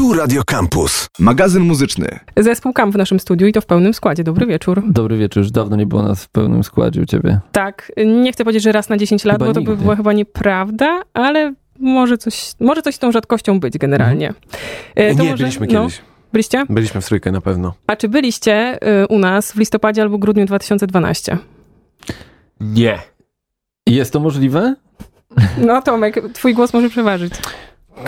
Tu Radio Campus. Magazyn muzyczny. Zespół Camp w naszym studiu i to w pełnym składzie. Dobry wieczór. Dobry wieczór, już dawno nie było nas w pełnym składzie u ciebie. Tak, nie chcę powiedzieć, że raz na 10 lat, Chyba bo to nigdy. by była chyba nieprawda, ale może coś, może coś z tą rzadkością być generalnie. E, to Nie, może- byliśmy no, kiedyś. Byliście? Byliśmy w trójkę na pewno. A czy byliście y, u nas w listopadzie albo grudniu 2012? Nie. Jest to możliwe? No Tomek, twój głos może przeważyć.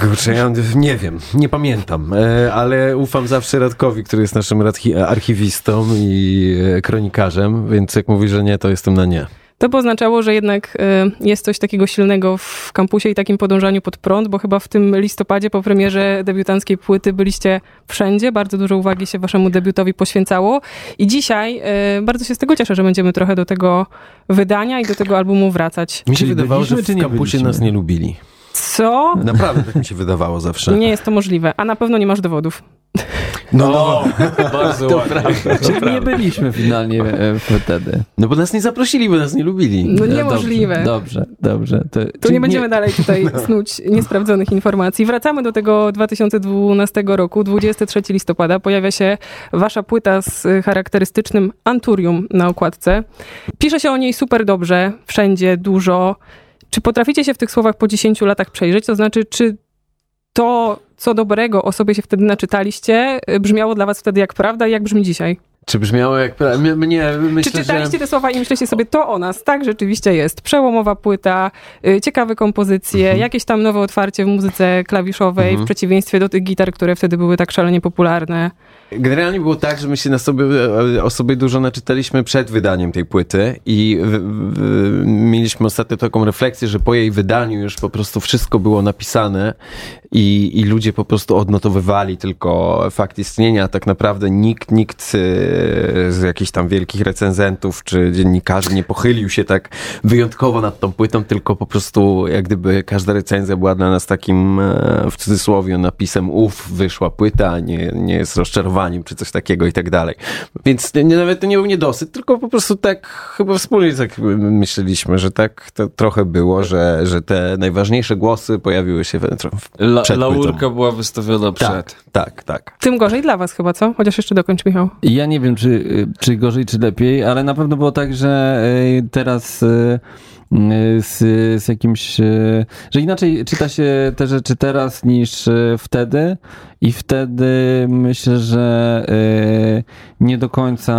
Kurczę, ja nie wiem, nie pamiętam, e, ale ufam zawsze Radkowi, który jest naszym archi- archiwistą i e, kronikarzem, więc jak mówi, że nie, to jestem na nie. To by oznaczało, że jednak y, jest coś takiego silnego w kampusie i takim podążaniu pod prąd, bo chyba w tym listopadzie po premierze debiutanckiej płyty byliście wszędzie, bardzo dużo uwagi się waszemu debiutowi poświęcało i dzisiaj bardzo się z tego cieszę, że będziemy trochę do tego wydania i do tego albumu wracać. Mi się Czyli wydawało, że w kampusie byliśmy? nas nie lubili. Co? Naprawdę tak mi się wydawało zawsze. Nie jest to możliwe, a na pewno nie masz dowodów. No, no, bardzo To ładnie. prawda. Czyli nie byliśmy finalnie e, wtedy. No bo nas nie zaprosili, bo nas nie lubili. No E, niemożliwe. Dobrze, dobrze. dobrze. To, Tu nie będziemy dalej tutaj snuć niesprawdzonych informacji. Wracamy do tego 2012 roku. 23 listopada pojawia się wasza płyta z charakterystycznym Anturium na okładce. Pisze się o niej super dobrze, wszędzie, dużo. Czy potraficie się w tych słowach po 10 latach przejrzeć? To znaczy, czy to, co dobrego o sobie się wtedy naczytaliście, y, brzmiało dla was wtedy jak prawda i jak brzmi dzisiaj? Czy brzmiało jak... pra- M- Mnie, myślę, Czy czytaliście że... te słowa i myślicie sobie, to o nas? Tak, rzeczywiście jest. Przełomowa płyta, y, ciekawe kompozycje, Mhm. jakieś tam nowe otwarcie w muzyce klawiszowej, Mhm. w przeciwieństwie do tych gitar, które wtedy były tak szalenie popularne. Generalnie było tak, że my się na sobie, o sobie dużo naczytaliśmy przed wydaniem tej płyty i w, w, mieliśmy ostatnio taką refleksję, że po jej wydaniu już po prostu wszystko było napisane i, i ludzie po prostu odnotowywali tylko fakt istnienia. Tak naprawdę nikt, nikt e, z jakichś tam wielkich recenzentów czy dziennikarzy nie pochylił się tak wyjątkowo nad tą płytą, tylko po prostu jak gdyby każda recenzja była dla nas takim e, w cudzysłowie napisem uff, wyszła płyta, nie, nie jest rozczarowaniem czy coś takiego i tak dalej. Więc nie, nawet to nie był niedosyt, tylko po prostu tak chyba wspólnie tak myśleliśmy, że tak to trochę było, że, że te najważniejsze głosy pojawiły się w, w La, przed laurka płytą. była wystawiona przed. Tak, tak, tak. Tym gorzej dla was chyba, co? Chociaż jeszcze dokończ, Michał. Ja nie wiem, czy, czy gorzej, czy lepiej, ale na pewno było tak, że e, teraz e, z, z jakimś, że inaczej czyta się te rzeczy teraz niż wtedy i wtedy myślę, że e, nie do końca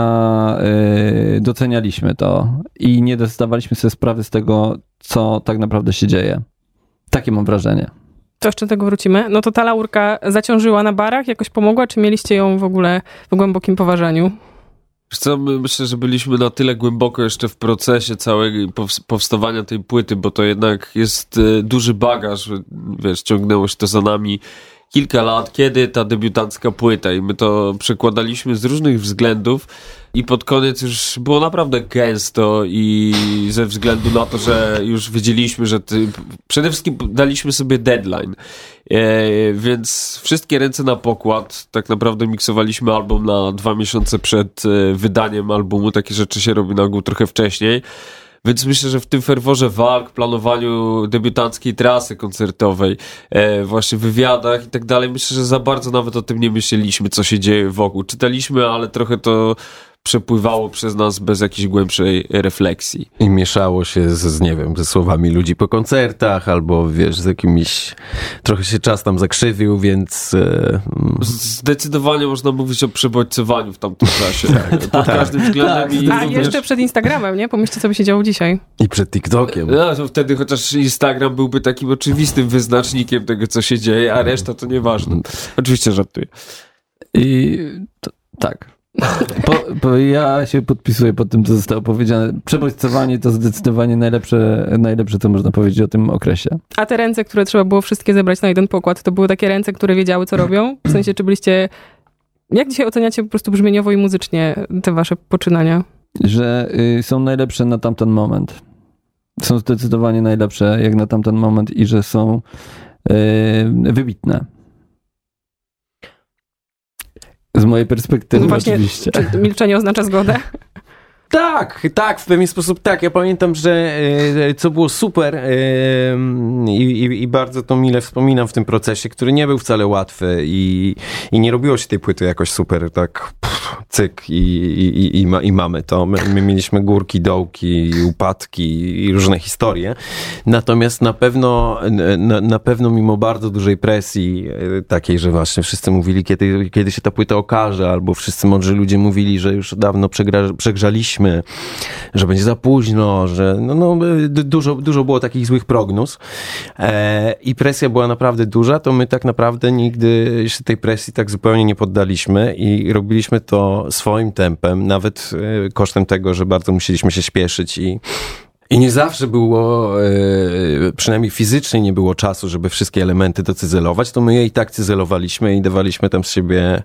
e, docenialiśmy to i nie zdawaliśmy sobie sprawy z tego, co tak naprawdę się dzieje. Takie mam wrażenie. To jeszcze do tego wrócimy. No to ta laurka zaciążyła na barach, jakoś pomogła, czy mieliście ją w ogóle w głębokim poważaniu? Co, my myślę, że byliśmy na tyle głęboko jeszcze w procesie całego pows- powstawania tej płyty, bo to jednak jest e, duży bagaż, wiesz, ciągnęło się to za nami kilka lat, kiedy ta debiutancka płyta i my to przekładaliśmy z różnych względów i pod koniec już było naprawdę gęsto i ze względu na to, że już wiedzieliśmy, że ty, przede wszystkim daliśmy sobie deadline, e, więc wszystkie ręce na pokład, tak naprawdę miksowaliśmy album na dwa miesiące przed e, wydaniem albumu, takie rzeczy się robi na ogół trochę wcześniej. Więc myślę, że w tym ferworze walk, planowaniu debiutanckiej trasy koncertowej, e, właśnie wywiadach i tak dalej, myślę, że za bardzo nawet o tym nie myśleliśmy, co się dzieje wokół. Czytaliśmy, ale trochę to przepływało przez nas bez jakiejś głębszej refleksji. I mieszało się z, z, nie wiem, ze słowami ludzi po koncertach, albo wiesz, z jakimiś, trochę się czas tam zakrzywił, więc e, mm, Zdecydowanie można mówić o przebodźcowaniu w tamtym czasie. Pod każdym względem. i A również- jeszcze przed Instagramem, nie? Pomyślcie, co by się działo dzisiaj. i przed TikTokiem. No, to wtedy chociaż Instagram byłby takim oczywistym wyznacznikiem tego, co się dzieje, a reszta to nieważne. Oczywiście żartuję. I to, tak. Po, po, ja się podpisuję pod tym, co zostało powiedziane. Przebodźcowanie to zdecydowanie najlepsze, najlepsze, co można powiedzieć o tym okresie. A te ręce, które trzeba było wszystkie zebrać na jeden pokład, to były takie ręce, które wiedziały, co robią? W sensie, czy byliście... Jak dzisiaj oceniacie po prostu brzmieniowo i muzycznie te wasze poczynania? Że y, są najlepsze na tamten moment. Są zdecydowanie najlepsze jak na tamten moment i że są y, wybitne. Z mojej perspektywy No właśnie, oczywiście. Czy milczenie oznacza zgodę? Tak, tak, w pewien sposób tak. Ja pamiętam, że e, co było super e, i, i, i, bardzo to mile wspominam w tym procesie, który nie był wcale łatwy i, i nie robiło się tej płyty jakoś super tak pff, cyk i, ma, i mamy to. My, my, mieliśmy górki, dołki, upadki i różne historie. Natomiast na pewno, na, na pewno mimo bardzo dużej presji e, takiej, że właśnie wszyscy mówili, kiedy, kiedy się ta płyta okaże, albo wszyscy mądrzy ludzie mówili, że już dawno przegra, przegrzaliśmy, że będzie za późno, że no, no, dużo, dużo było takich złych prognóz e, i presja była naprawdę duża, to my tak naprawdę nigdy się tej presji tak zupełnie nie poddaliśmy i robiliśmy to swoim tempem, nawet e, kosztem tego, że bardzo musieliśmy się śpieszyć i i nie zawsze było, e, przynajmniej fizycznie nie było czasu, żeby wszystkie elementy docyzelować, to my je i tak cyzelowaliśmy i dawaliśmy tam z siebie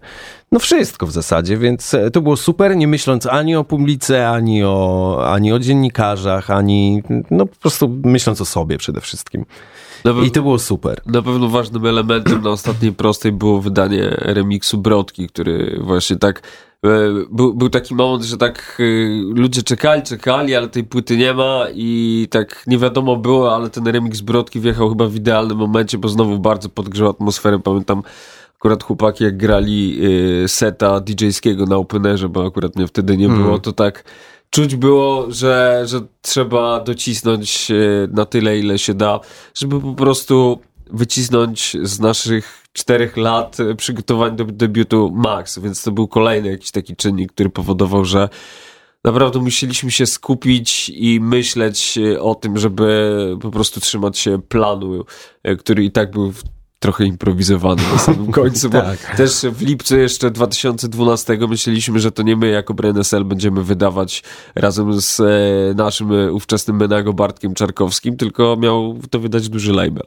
no wszystko w zasadzie, więc e, to było super, nie myśląc ani o publice, ani o, ani o dziennikarzach, ani no po prostu myśląc o sobie przede wszystkim. I to było super. Na pewno ważnym elementem na ostatniej prostej było wydanie remiksu Brodki, który właśnie tak e, był, był taki moment, że tak e, ludzie czekali, czekali, ale tej płyty nie ma i tak nie wiadomo było, ale ten remix Brodki wjechał chyba w idealnym momencie, bo znowu bardzo podgrzał atmosferę. Pamiętam akurat chłopaki jak grali e, seta DJ-skiego na Openerze, bo akurat mnie wtedy nie było, mm. to tak czuć było, że, że trzeba docisnąć na tyle, ile się da, żeby po prostu wycisnąć z naszych czterech lat przygotowań do debiutu max, więc to był kolejny jakiś taki czynnik, który powodował, że naprawdę musieliśmy się skupić i myśleć o tym, żeby po prostu trzymać się planu, który i tak był trochę improwizowany na samym końcu, bo tak. też w lipcu jeszcze 2012 myśleliśmy, że to nie my jako BNSL będziemy wydawać razem z e, naszym ówczesnym Menago Bartkiem Czarkowskim, tylko miał to wydać duży label.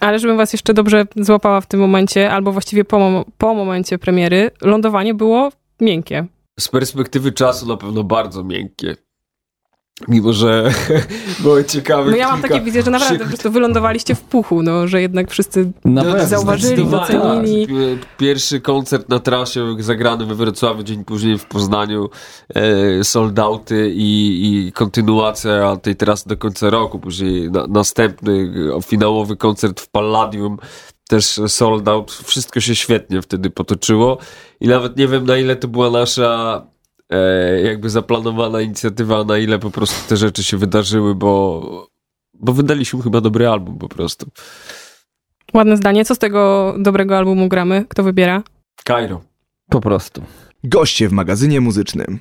Ale żebym was jeszcze dobrze złapała w tym momencie, albo właściwie po, po momencie premiery, lądowanie było miękkie. Z perspektywy czasu na pewno bardzo miękkie. Mimo, że było ciekawe. No ja mam takie wizje, że naprawdę po prostu wylądowaliście w puchu, no, że jednak wszyscy no, zauważyli, docenili. Pierwszy koncert na trasie zagrany we Wrocławiu, dzień później w Poznaniu, e, sold outy i, i kontynuacja tej trasy do końca roku. Później na, następny finałowy koncert w Palladium, też sold out. Wszystko się świetnie wtedy potoczyło i nawet nie wiem na ile to była nasza e, jakby zaplanowana inicjatywa, na ile po prostu te rzeczy się wydarzyły, bo, bo wydaliśmy chyba dobry album po prostu. Ładne zdanie. Co z tego dobrego albumu gramy? Kto wybiera? Kairo. Po prostu. Goście w magazynie muzycznym.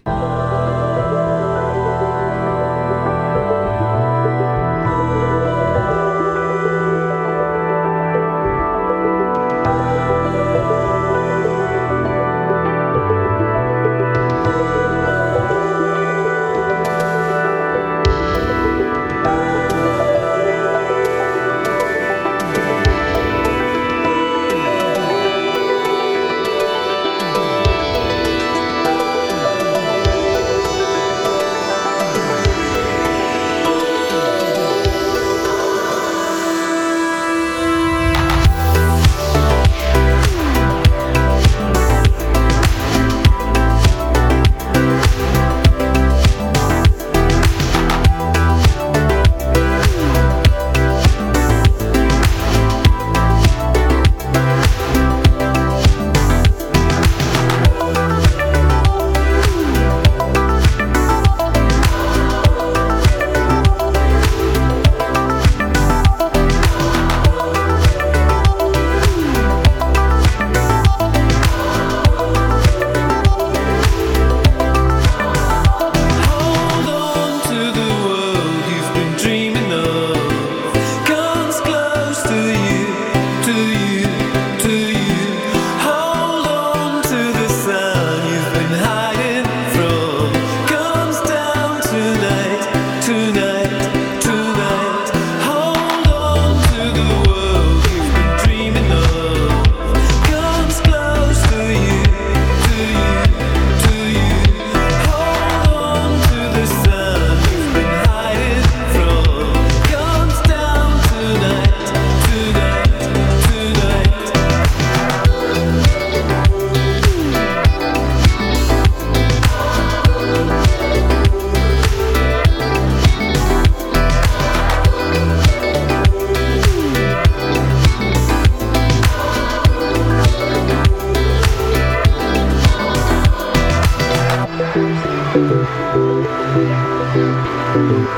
Kamp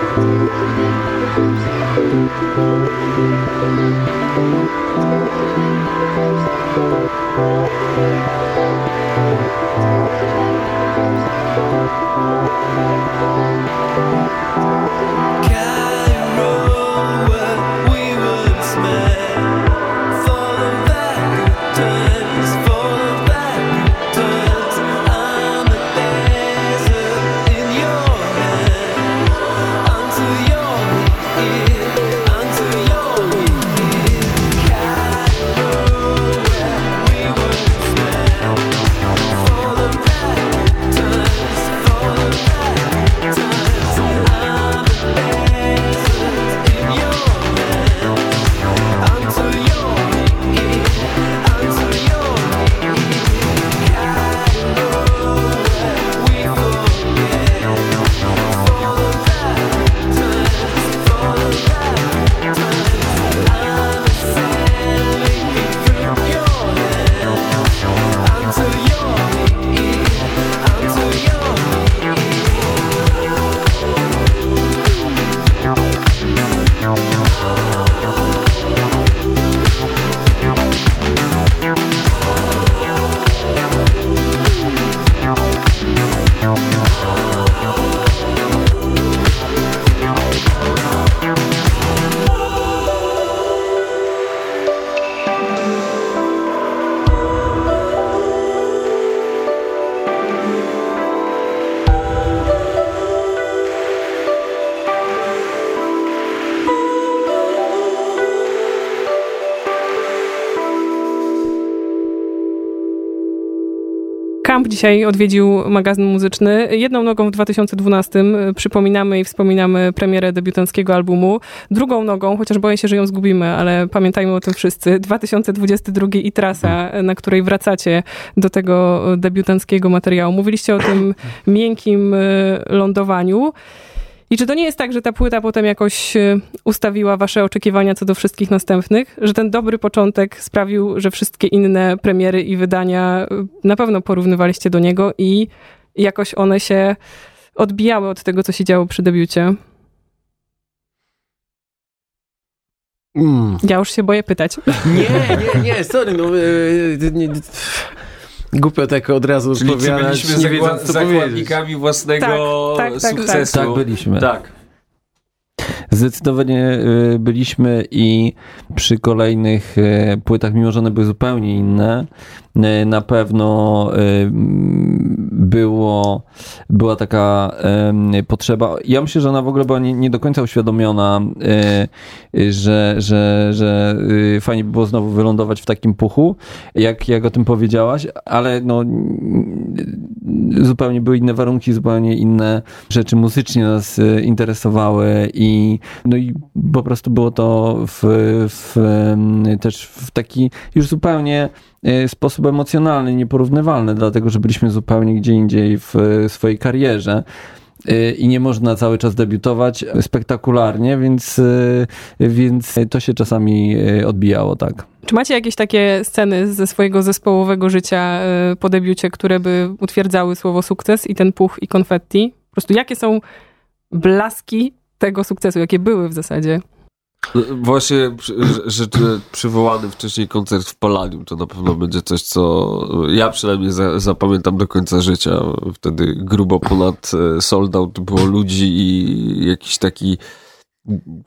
dzisiaj odwiedził magazyn muzyczny. Jedną nogą w 2012 y, przypominamy i wspominamy premierę debiutanckiego albumu. Drugą nogą, chociaż boję się, że ją zgubimy, ale pamiętajmy o tym wszyscy, 2022 i trasa, na której wracacie do tego debiutanckiego materiału. Mówiliście o tym miękkim y, lądowaniu. I czy to nie jest tak, że ta płyta potem jakoś y, ustawiła wasze oczekiwania co do wszystkich następnych? Że ten dobry początek sprawił, że wszystkie inne premiery i wydania y, na pewno porównywaliście do niego i jakoś one się odbijały od tego, co się działo przy debiucie? Mm. Ja już się boję pytać. Nie, nie, nie, sorry, no... Yy, nie, Głupio tak od razu Czyli odpowiadać, byliśmy nie zakładnikami własnego Tak, tak, tak, tak. sukcesu. Tak byliśmy. Tak. Zdecydowanie y, byliśmy i przy kolejnych y, płytach, mimo że one były zupełnie inne, y, na pewno było, była taka y, potrzeba. Ja myślę, że ona w ogóle była nie, nie do końca uświadomiona, y, że, że, że y, fajnie by było znowu wylądować w takim puchu, jak, jak o tym powiedziałaś, ale no, zupełnie były inne warunki, zupełnie inne rzeczy muzycznie nas y, interesowały i no i po prostu było to w, w, też w taki już zupełnie e, sposób emocjonalny, nieporównywalny, dlatego że byliśmy zupełnie gdzie indziej w swojej karierze. E, I nie można cały czas debiutować spektakularnie, więc, więc to się czasami odbijało, tak. Czy macie jakieś takie sceny ze swojego zespołowego życia y, po debiucie, które by utwierdzały słowo sukces i ten puch i konfetti? Po prostu jakie są blaski tego sukcesu, jakie były w zasadzie? Właśnie, że, przywołany wcześniej koncert w Palladium to na pewno będzie coś, co ja przynajmniej za, zapamiętam do końca życia. Wtedy grubo ponad e, sold out było ludzi i jakiś taki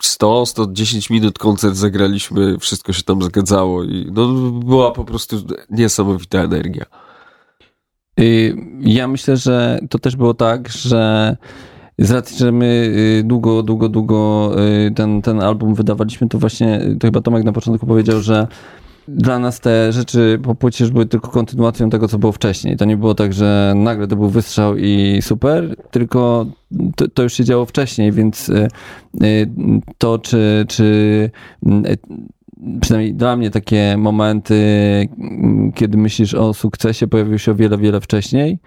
100-110 minut koncert zagraliśmy, wszystko się tam zgadzało i no, była po prostu niesamowita energia. Y, Ja myślę, że to też było tak, że z racji, że my y, długo, długo, długo y, ten, ten album wydawaliśmy, to właśnie, y, to chyba Tomek na początku powiedział, że dla nas te rzeczy po płycie były tylko kontynuacją tego, co było wcześniej. To nie było tak, że nagle to był wystrzał i super, tylko to, to już się działo wcześniej, więc to, czy, czy przynajmniej dla mnie takie momenty, kiedy myślisz o sukcesie, pojawiły się o wiele, wiele wcześniej.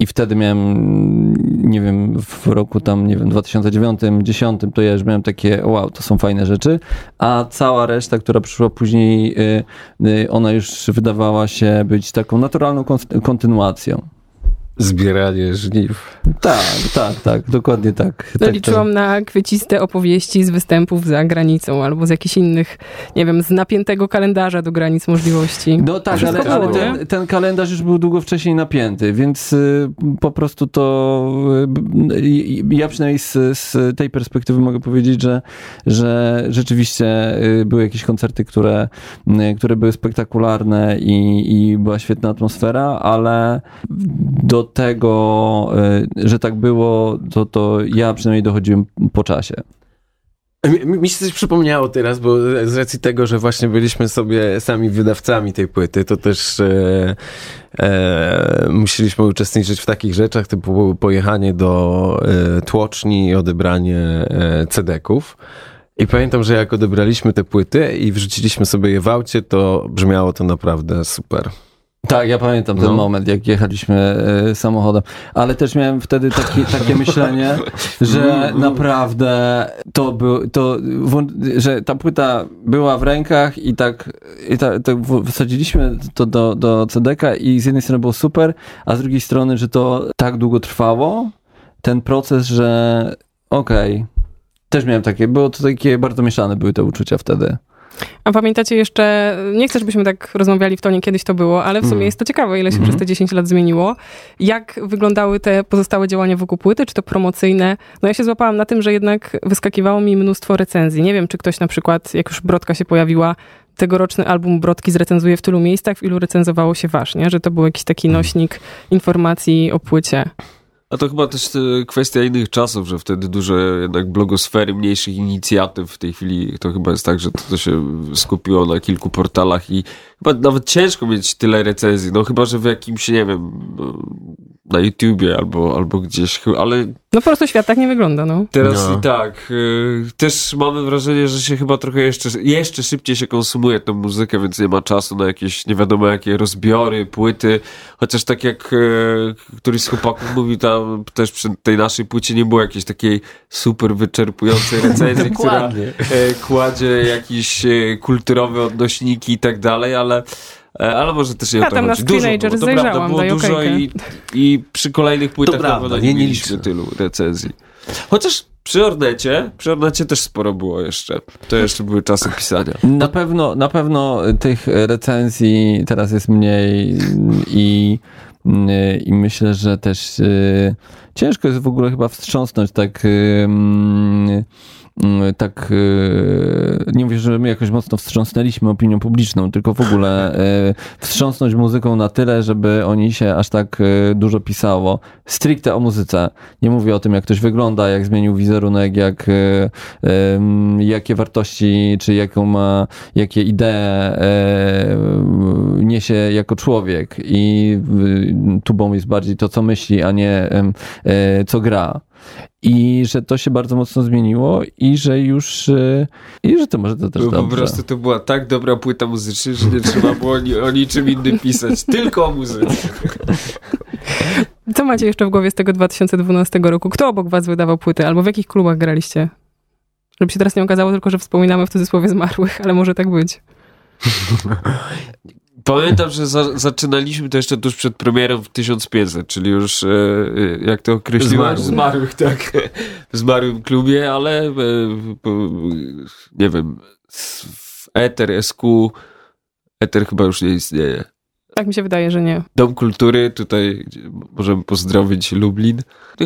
I wtedy miałem, nie wiem, w roku tam, nie wiem, 2009, 2010, to ja już miałem takie, wow, to są fajne rzeczy, a cała reszta, która przyszła później, y, y, ona już wydawała się być taką naturalną kon- kontynuacją. Zbieranie żniw. Tak, tak, tak, dokładnie tak. No, tak, liczyłam na kwieciste opowieści z występów za granicą albo z jakichś innych, nie wiem, z napiętego kalendarza do granic możliwości. No tak, ale, ale ten, ten kalendarz już był długo wcześniej napięty, więc y, po prostu to y, y, ja przynajmniej z, z tej perspektywy mogę powiedzieć, że, że rzeczywiście y, były jakieś koncerty, które, y, które były spektakularne i, i była świetna atmosfera, ale do tego, y, że tak było, to, to ja przynajmniej dochodziłem po czasie. Mi, się coś przypomniało teraz, bo z racji tego, że właśnie byliśmy sobie sami wydawcami tej płyty, to też e, e, musieliśmy uczestniczyć w takich rzeczach, typu pojechanie do e, tłoczni i odebranie e, CD-ków. I pamiętam, że jak odebraliśmy te płyty i wrzuciliśmy sobie je w aucie, to brzmiało to naprawdę super. Tak, ja pamiętam ten No. moment, jak jechaliśmy e, samochodem, ale też miałem wtedy taki, takie myślenie, że naprawdę to był, to, że ta płyta była w rękach i tak, i tak w- wsadziliśmy to do, do CD-ka i z jednej strony było super, a z drugiej strony, że to tak długo trwało, ten proces, że okej, też miałem takie, było to takie bardzo mieszane były te uczucia wtedy. A pamiętacie jeszcze, nie chcę, żebyśmy tak rozmawiali w tonie, kiedyś to było, ale w sumie Mm. jest to ciekawe, ile się Mhm. przez te 10 lat zmieniło. Jak wyglądały te pozostałe działania wokół płyty, czy to promocyjne? No ja się złapałam na tym, że jednak wyskakiwało mi mnóstwo recenzji. Nie wiem, czy ktoś na przykład, jak już Brodka się pojawiła, tegoroczny album Brodki zrecenzuje w tylu miejscach, w ilu recenzowało się wasz, nie? Że to był jakiś taki nośnik informacji o płycie. A to chyba też e, kwestia innych czasów, że wtedy duże jednak blogosfery, mniejszych inicjatyw. W tej chwili to chyba jest tak, że to, to się skupiło na kilku portalach i chyba nawet ciężko mieć tyle recenzji, no chyba, że w jakimś, nie wiem, no, na YouTubie albo, albo gdzieś, ale No po prostu świat tak nie wygląda, no. Teraz No. i tak. y, też mamy wrażenie, że się chyba trochę jeszcze, jeszcze szybciej się konsumuje tą muzykę, więc nie ma czasu na jakieś nie wiadomo jakie rozbiory, płyty. Chociaż tak jak y, któryś z chłopaków mówił, tam też przy tej naszej płycie nie było jakiejś takiej super wyczerpującej recenzji, która e, kładzie jakieś e, kulturowe odnośniki i tak dalej, ale e, ale może też Ja o to tam na chodzi. Dużo było, to prawda, było dużo i, i przy kolejnych płytach prawda, nie- nie mieliśmy tylu recenzji. Chociaż przy Ornecie, przy Ornecie też sporo było jeszcze. To jeszcze były czasy pisania. Na pewno, na pewno tych recenzji teraz jest mniej i, i myślę, że też y, ciężko jest w ogóle chyba wstrząsnąć tak. Mm, Tak, y, nie mówię, że my jakoś mocno wstrząsnęliśmy opinią publiczną, tylko w ogóle y, wstrząsnąć muzyką na tyle, żeby oni się aż tak y, dużo pisało. Stricte o muzyce. Nie mówię o tym, jak ktoś wygląda, jak zmienił wizerunek, jak, jakie wartości, czy jaką ma, jakie idee e, niesie jako człowiek i tubą jest bardziej to, co myśli, a nie e, co gra. I że to się bardzo mocno zmieniło i że już y, i że to może to też Bo po dobrze. prostu to była tak dobra płyta muzyczna, że nie trzeba było o niczym innym pisać, tylko o muzyce. Co macie jeszcze w głowie z tego 2012 roku? Kto obok was wydawał płyty? Albo w jakich klubach graliście? Żeby się teraz nie okazało tylko, że wspominamy w cudzysłowie zmarłych, ale może tak być. Pamiętam, że za, zaczynaliśmy to jeszcze tuż przed premierą w 1500, czyli już, e, e, jak to określiłem? Zmarłych. Zmarłych, tak. W zmarłym klubie, ale e, po, nie wiem, Ether, SQ, Ether chyba już nie istnieje. Tak mi się wydaje, że nie. Dom Kultury, tutaj możemy pozdrowić Lublin.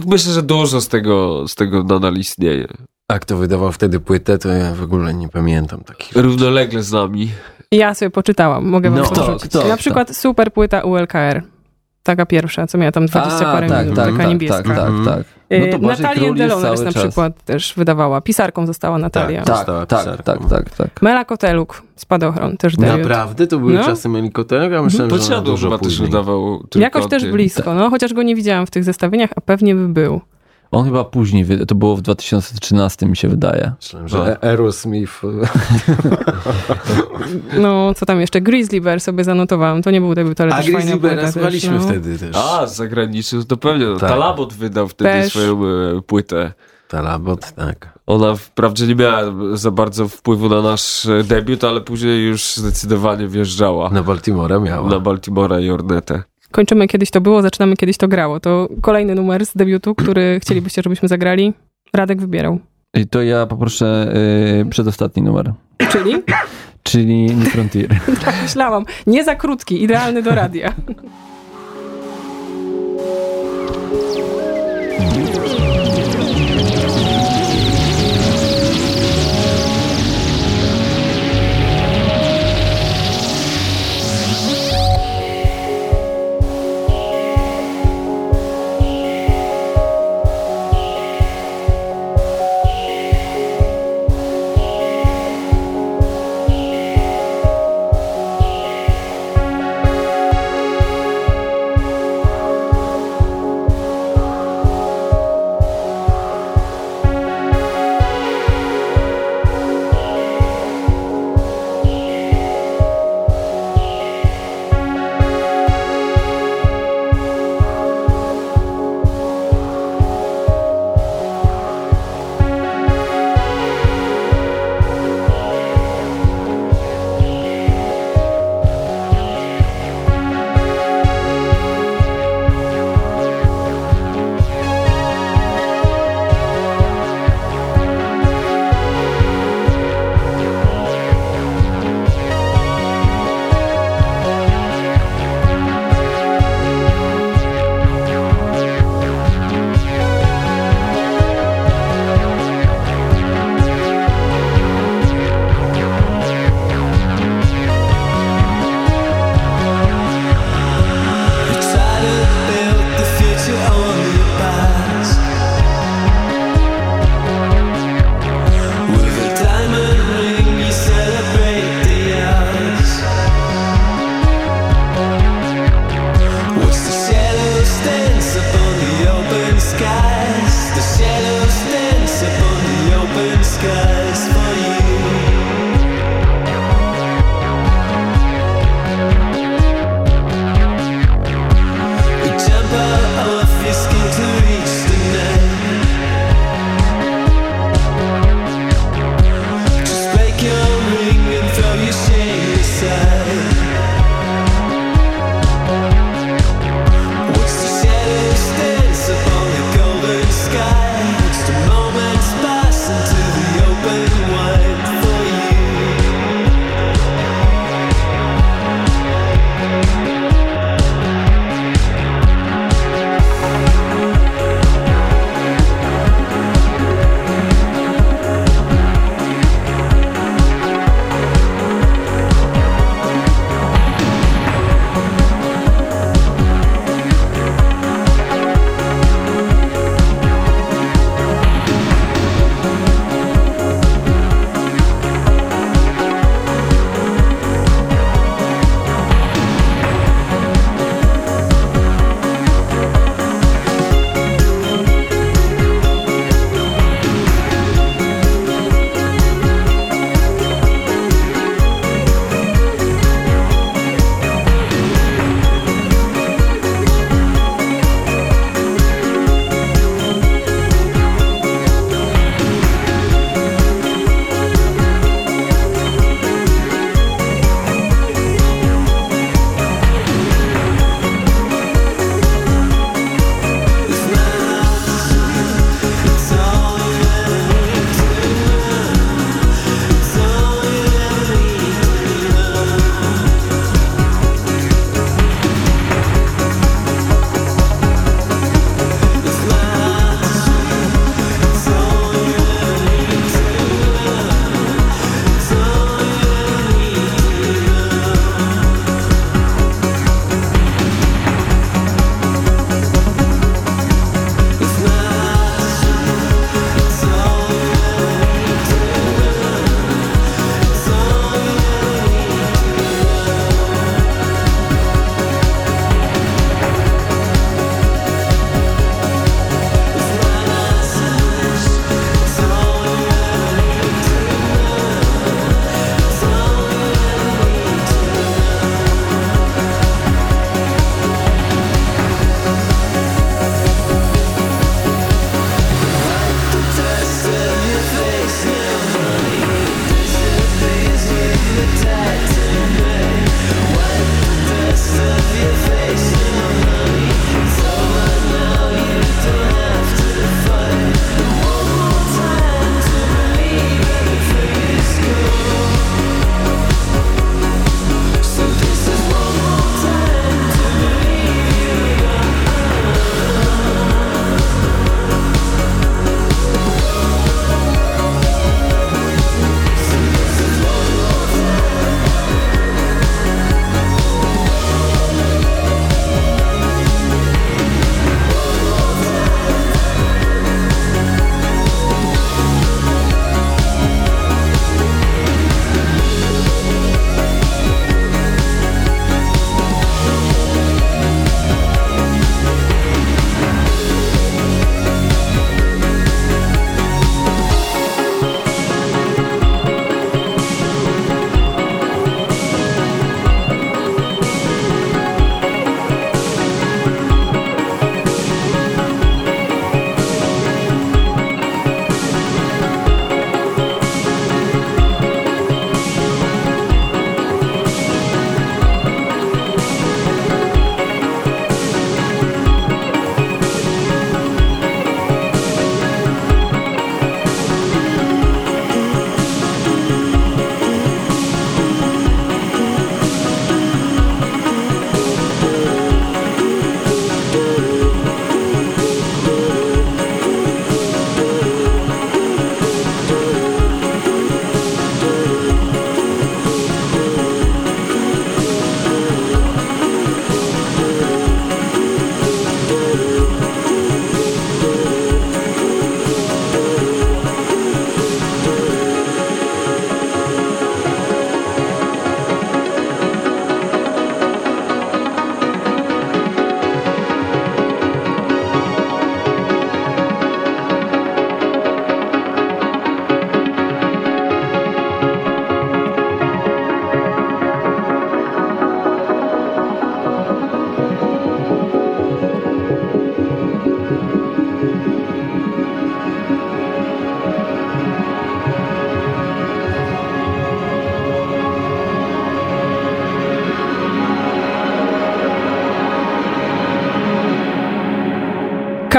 Myślę, że dużo z tego, z tego nadal istnieje. A kto wydawał wtedy płytę, to ja w ogóle nie pamiętam takich. Równolegle z nami. Ja sobie poczytałam, mogę wam No, kto, Na kto? przykład super płyta ULKR. Taka pierwsza, co miała tam 20 A, parę tak, minut, tak, taka tak, niebieska. tak, tak, tak. Y, No Król jest Deloners na czas. przykład też wydawała. Pisarką została Natalia. Tak. Tak, tak, tak, tak, tak. Mela Koteluk, Spadochron, też debiut. Naprawdę? To były No. czasy Melikotera? Ja myślałem, że ona Podsiadło dużo chyba też później. wydawał tylko Jakoś też blisko, no, chociaż go nie widziałam w tych zestawieniach, a pewnie by był. On chyba później, to było w 2013 mi się wydaje. Myślałem, że E- Aerosmith. No, co tam jeszcze? Grizzly Bear sobie zanotowałam. To nie był debiut, ale A też Grizzly też, słuchaliśmy no. wtedy też. A, z zagranicznym to pewnie. No, Tak. Talabot wydał wtedy Też. swoją e, płytę. Talabot, tak. Ona wprawdzie nie miała za bardzo wpływu na nasz debiut, ale później już zdecydowanie wjeżdżała Na Baltimore miała. na Baltimora i Ornetę. Kończymy Kiedyś to było, zaczynamy Kiedyś to grało. To kolejny numer z debiutu, który chcielibyście, żebyśmy zagrali. Radek wybierał. I to ja poproszę y, przedostatni numer, Czyli? czyli New Frontier. Tak myślałam. Nie za krótki, idealny do radia.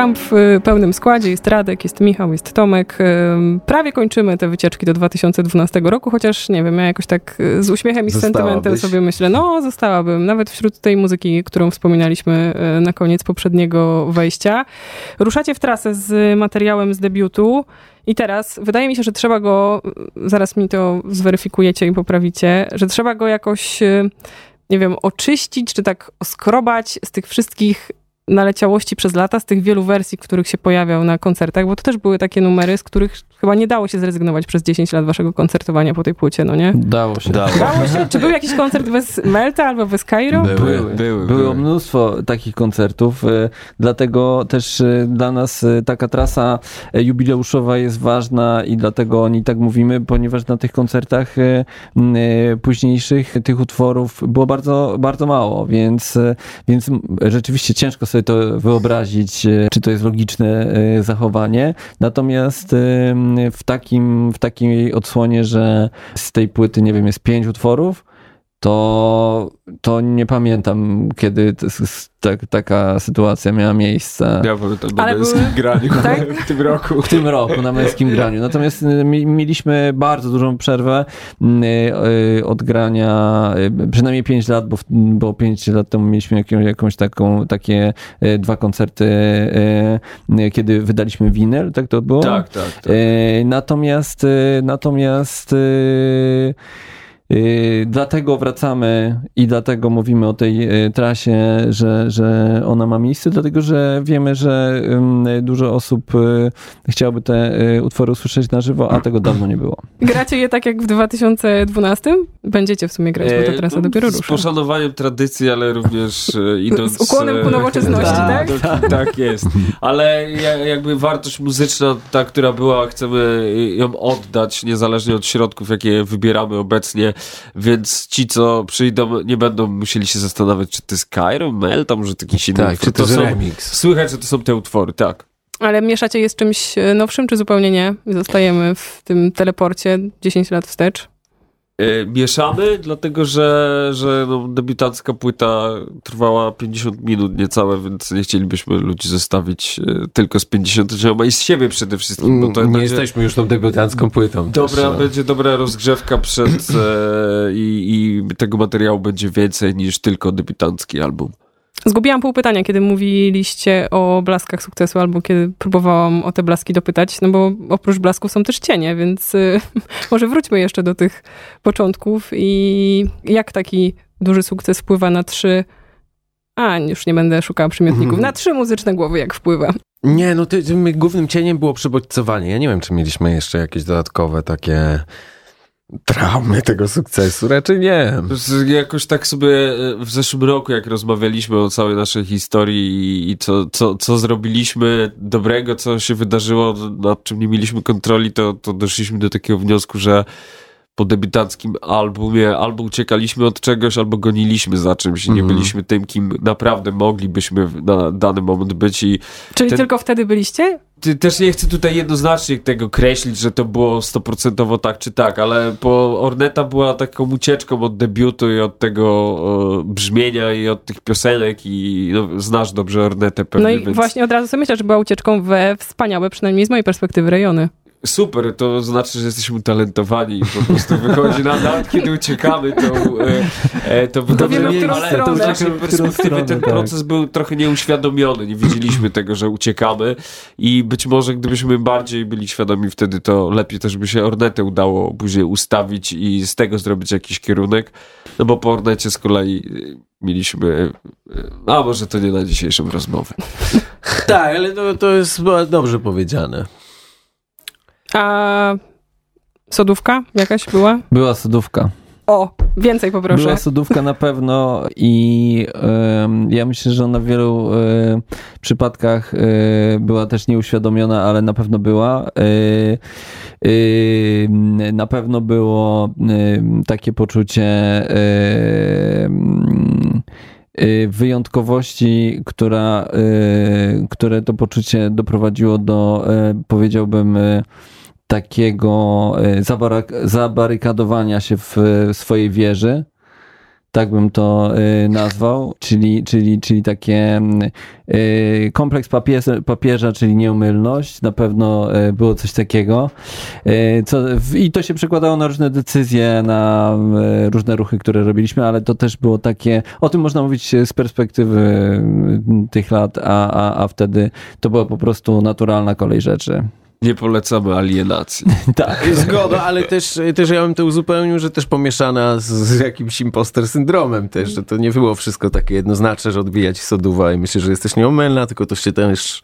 Kamp w y, pełnym składzie, jest Radek, jest Michał, jest Tomek. Prawie kończymy te wycieczki do 2012 roku, chociaż nie wiem, ja jakoś tak y, z uśmiechem i z sentymentem sobie myślę, no zostałabym, nawet wśród tej muzyki, którą wspominaliśmy y, na koniec poprzedniego wejścia. Ruszacie w trasę z materiałem z debiutu i teraz wydaje mi się, że trzeba go, zaraz mi to zweryfikujecie i poprawicie, że trzeba go jakoś, nie wiem, oczyścić, czy tak oskrobać z tych wszystkich naleciałości przez lata, z tych wielu wersji, których się pojawiał na koncertach, bo to też były takie numery, z których chyba nie dało się zrezygnować przez 10 lat waszego koncertowania po tej płycie, no nie? Dało się. Dało. Dało się? Czy był jakiś koncert bez Melta albo bez Cairo? Były, Były, były, Było były. mnóstwo takich koncertów, e, dlatego też e, dla nas e, taka trasa jubileuszowa jest ważna i dlatego o niej tak mówimy, ponieważ na tych koncertach późniejszych tych utworów było bardzo, bardzo mało, więc, więc rzeczywiście ciężko sobie to wyobrazić, czy to jest logiczne zachowanie. Natomiast w takim, w takiej odsłonie, że z tej płyty, nie wiem, jest pięć utworów, to, to nie pamiętam, kiedy tak, taka sytuacja miała miejsce Ja pamiętam na Ale męskim były- graniu Tak? w tym roku. w tym roku na męskim graniu. Natomiast y, mi- mieliśmy bardzo dużą przerwę y, y, od grania, przynajmniej 5 lat, bo, bo 5 lat temu mieliśmy jaką, jakąś taką, takie dwa koncerty, kiedy wydaliśmy winyl, tak to było? Tak, tak. tak. Natomiast, natomiast dlatego wracamy i dlatego mówimy o tej e, trasie, że, że ona ma miejsce, dlatego że wiemy, że dużo osób e, chciałoby te utwory usłyszeć na żywo, a tego dawno nie było. Gracie je tak jak w 2012? Będziecie w sumie grać, bo ta E, trasa dopiero Z rusza. poszanowaniem tradycji, ale również e, idąc... Z ukłonem ku e, nowoczesności, tak? Tak, tak jest. Ale ja- jakby wartość muzyczna, ta, która była, chcemy ją oddać, niezależnie od środków, jakie wybieramy obecnie, więc ci, co przyjdą, nie będą musieli się zastanawiać, czy to jest Cairo, Mel, tam, że to jakiś inny Tak, czy to jest są, remix. Słychać, że to są te utwory, tak. Ale mieszacie je z czymś nowszym, czy zupełnie nie? Zostajemy w tym teleporcie 10 lat wstecz. E, Mieszamy, dlatego że, że no, debiutancka płyta trwała 50 minut niecałe, więc nie chcielibyśmy ludzi zostawić e, tylko z 50 i z siebie przede wszystkim. Bo to nie będzie, jesteśmy już tą debiutancką płytą. dobra, też, no. będzie dobra rozgrzewka przed e, i, i tego materiału będzie więcej niż tylko debiutancki album. Zgubiłam pół pytania, kiedy mówiliście o blaskach sukcesu, albo kiedy próbowałam o te blaski dopytać, no bo oprócz blasków są też cienie, więc y, może wróćmy jeszcze do tych początków i jak taki duży sukces wpływa na trzy... A, już nie będę szukała przymiotników. Na trzy muzyczne głowy jak wpływa. Nie, no ty, tym głównym cieniem było przebodźcowanie. Ja nie wiem, czy mieliśmy jeszcze jakieś dodatkowe takie traumy tego sukcesu. Raczej nie. Jakoś tak sobie e, w zeszłym roku, jak rozmawialiśmy o całej naszej historii i co, co, co zrobiliśmy dobrego, co się wydarzyło, nad czym nie mieliśmy kontroli, to, to doszliśmy do takiego wniosku, że po debiutanckim albumie albo uciekaliśmy od czegoś, albo goniliśmy za czymś i nie Mhm. byliśmy tym, kim naprawdę moglibyśmy na dany moment być i Czyli Ten- tylko wtedy byliście? też nie chcę tutaj jednoznacznie tego kreślić, że to było stoprocentowo tak czy tak, ale po Orneta była taką ucieczką od debiutu i od tego e, brzmienia i od tych piosenek i no, znasz dobrze Ornetę pewnie, No i więc właśnie od razu sobie myślę, że była ucieczką we wspaniałe, przynajmniej z mojej perspektywy, rejony. Super, to znaczy, że jesteśmy talentowani i po prostu wychodzi nam, nawet kiedy uciekamy, to, e, e, to wychodzi w którą ale to z naszej perspektywy ten tak. proces był trochę nieuświadomiony, nie widzieliśmy tego, że uciekamy i być może gdybyśmy bardziej byli świadomi wtedy, to lepiej też by się Ornetę udało później ustawić i z tego zrobić jakiś kierunek, no bo po Ornecie z kolei e, mieliśmy, e, a może to nie na dzisiejszą rozmowę. Tak, ale to, to jest dobrze powiedziane. A sodówka jakaś była? Była sodówka. O, więcej poproszę. Była sodówka na pewno i em, ja myślę, że ona w wielu e, przypadkach e, była też nieuświadomiona, ale na pewno była. E, na pewno było takie poczucie wyjątkowości, która, które to poczucie doprowadziło do, powiedziałbym, takiego e, zabarykadowania się w e, swojej wieży. tak bym to y, nazwał, czyli, czyli, czyli takie y, kompleks papierza, papieża, czyli nieumylność, na pewno było coś takiego. Co, I to się przekładało na różne decyzje, na różne ruchy, które robiliśmy, ale to też było takie, o tym można mówić z perspektywy y, tych lat, a, a, a wtedy to była po prostu naturalna kolej rzeczy. Nie polecamy alienacji. Tak. Zgoda, ale też, też ja bym to uzupełnił, że też pomieszana z, z jakimś imposter syndromem też, że to nie było wszystko takie jednoznaczne, że odbija ci soduwa i myślę, że jesteś nieomylna, tylko to się też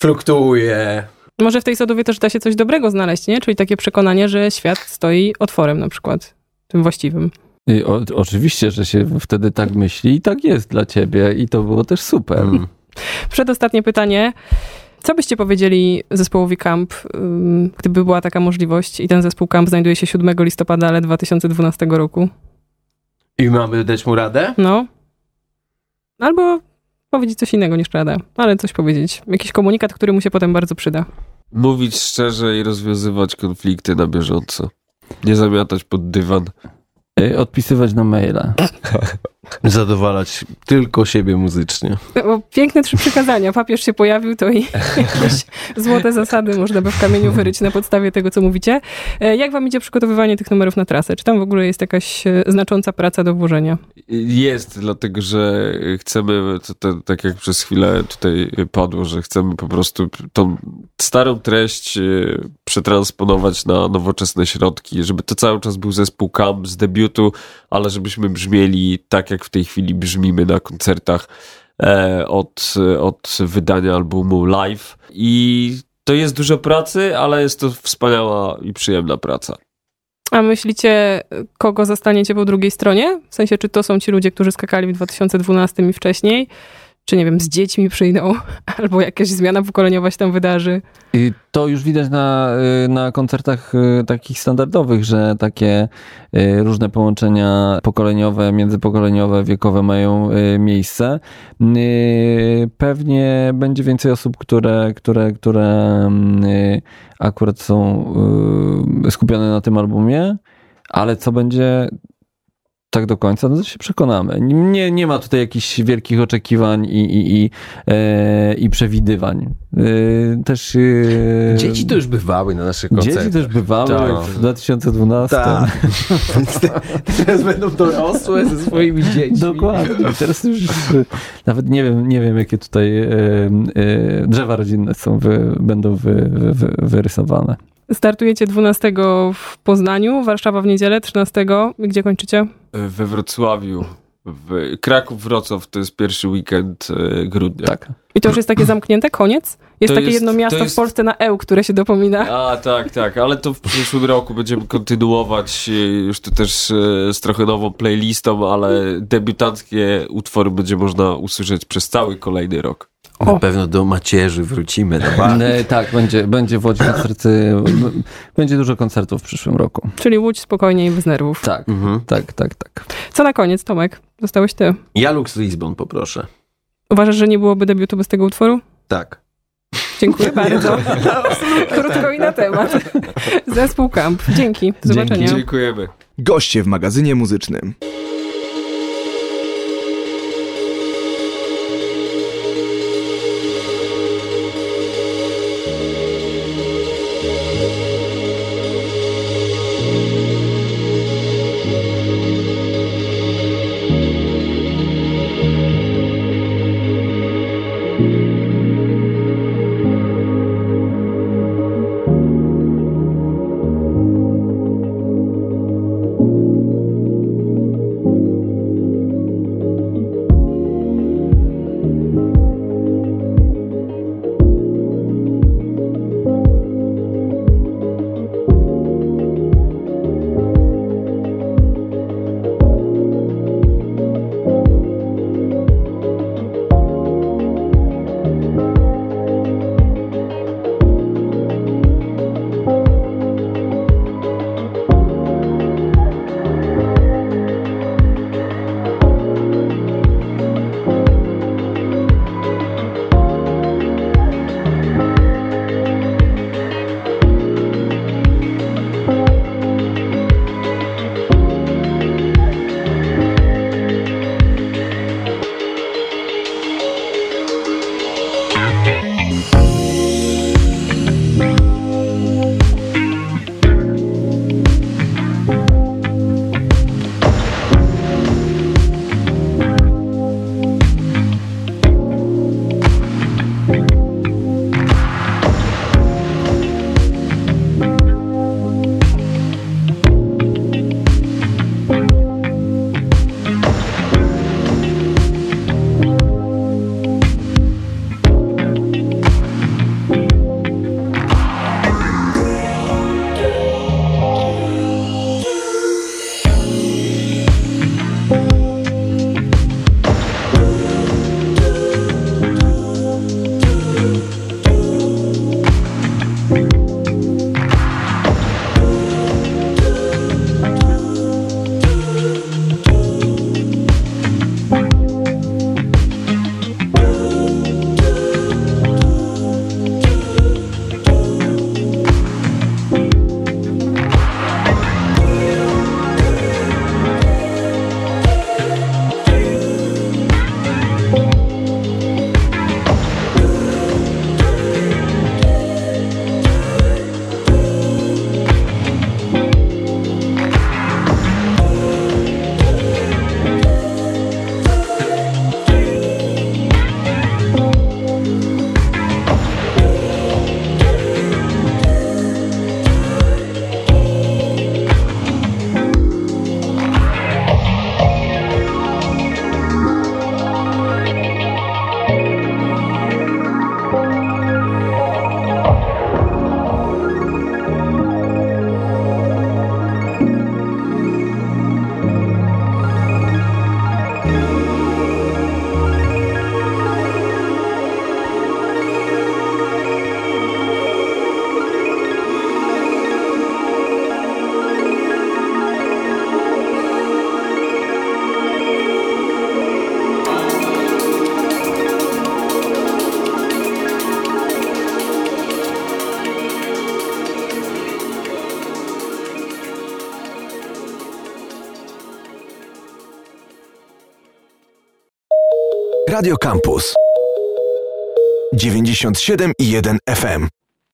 fluktuuje. Może w tej Sodowie też da się coś dobrego znaleźć, nie? Czyli takie przekonanie, że świat stoi otworem na przykład, tym właściwym. I o, oczywiście, że się wtedy tak myśli i tak jest dla ciebie i to było też super. Mm. Przedostatnie pytanie. Co byście powiedzieli zespołowi Camp, gdyby była taka możliwość i ten zespół Camp znajduje się 7 listopada, ale 2012 roku? I mamy dać mu radę? No. Albo powiedzieć coś innego niż rada, ale coś powiedzieć. Jakiś komunikat, który mu się potem bardzo przyda. Mówić szczerze i rozwiązywać konflikty na bieżąco. Nie zamiatać pod dywan. Y, Odpisywać na maile. Zadowalać tylko siebie muzycznie. O, piękne trzy przykazania. Papież się pojawił, to i jakieś złote zasady można by w kamieniu wyryć na podstawie tego, co mówicie. E, Jak wam idzie przygotowywanie tych numerów na trasę? Czy tam w ogóle jest jakaś e, znacząca praca do włożenia? Jest, dlatego że chcemy, to, to, tak jak przez chwilę tutaj padło, że chcemy po prostu tą starą treść e, przetransponować na nowoczesne środki, żeby to cały czas był zespół Camp z debiutu, ale żebyśmy brzmieli tak, jak w tej chwili brzmimy na koncertach e, od, od wydania albumu live. I to jest dużo pracy, ale jest to wspaniała i przyjemna praca. A myślicie, kogo zastaniecie po drugiej stronie? W sensie, czy to są ci ludzie, którzy skakali w 2012 i wcześniej? Czy nie wiem, z dziećmi przyjdą? Albo jakaś zmiana pokoleniowa się tam wydarzy? I to już widać na, y, na koncertach y, takich standardowych, że takie y, różne połączenia pokoleniowe, międzypokoleniowe, wiekowe mają miejsce. Pewnie będzie więcej osób, które, które, które y, akurat są skupione na tym albumie, ale co będzie tak do końca, no to się przekonamy. Nie, nie ma tutaj jakichś wielkich oczekiwań i, i, i, e, i przewidywań. E, też... E, Dzieci to już bywały na naszych koncertach. Dzieci też bywały Tak. w 2012. Tak. Teraz będą dorosłe ze swoimi dziećmi. Dokładnie. Teraz już nawet nie wiem, nie wiem jakie tutaj e, e, drzewa rodzinne są, wy, będą wy, wy, wyrysowane. Startujecie 12 w Poznaniu, Warszawa w niedzielę, 13. Gdzie kończycie? We Wrocławiu, w Kraków, Wrocław to jest pierwszy weekend e, grudnia. Tak. I to już jest takie zamknięte? Koniec? Jest To takie jest- jedno to miasto jest- w Polsce na EU, które się dopomina. A, tak, tak, ale to w przyszłym roku będziemy kontynuować e, już to też e, z trochę nową playlistą, ale debiutanckie utwory będzie można usłyszeć przez cały kolejny rok. Na pewno do macierzy wrócimy. E, tak, będzie, będzie w Łodzi koncerty, będzie dużo koncertów w przyszłym roku. Czyli Łódź spokojnie i bez nerwów. Tak, Mhm. tak, tak, tak. Co na koniec, Tomek? Zostałeś ty. Ja Lux Lisbon poproszę. Uważasz, że nie byłoby debiutu bez tego utworu? Tak. Dziękuję bardzo. Krótko i na temat. Zespół Camp. Dzięki. Do Dzięki. zobaczenia. Dziękujemy. Goście w magazynie muzycznym. Radio Campus 97 i 1 FM.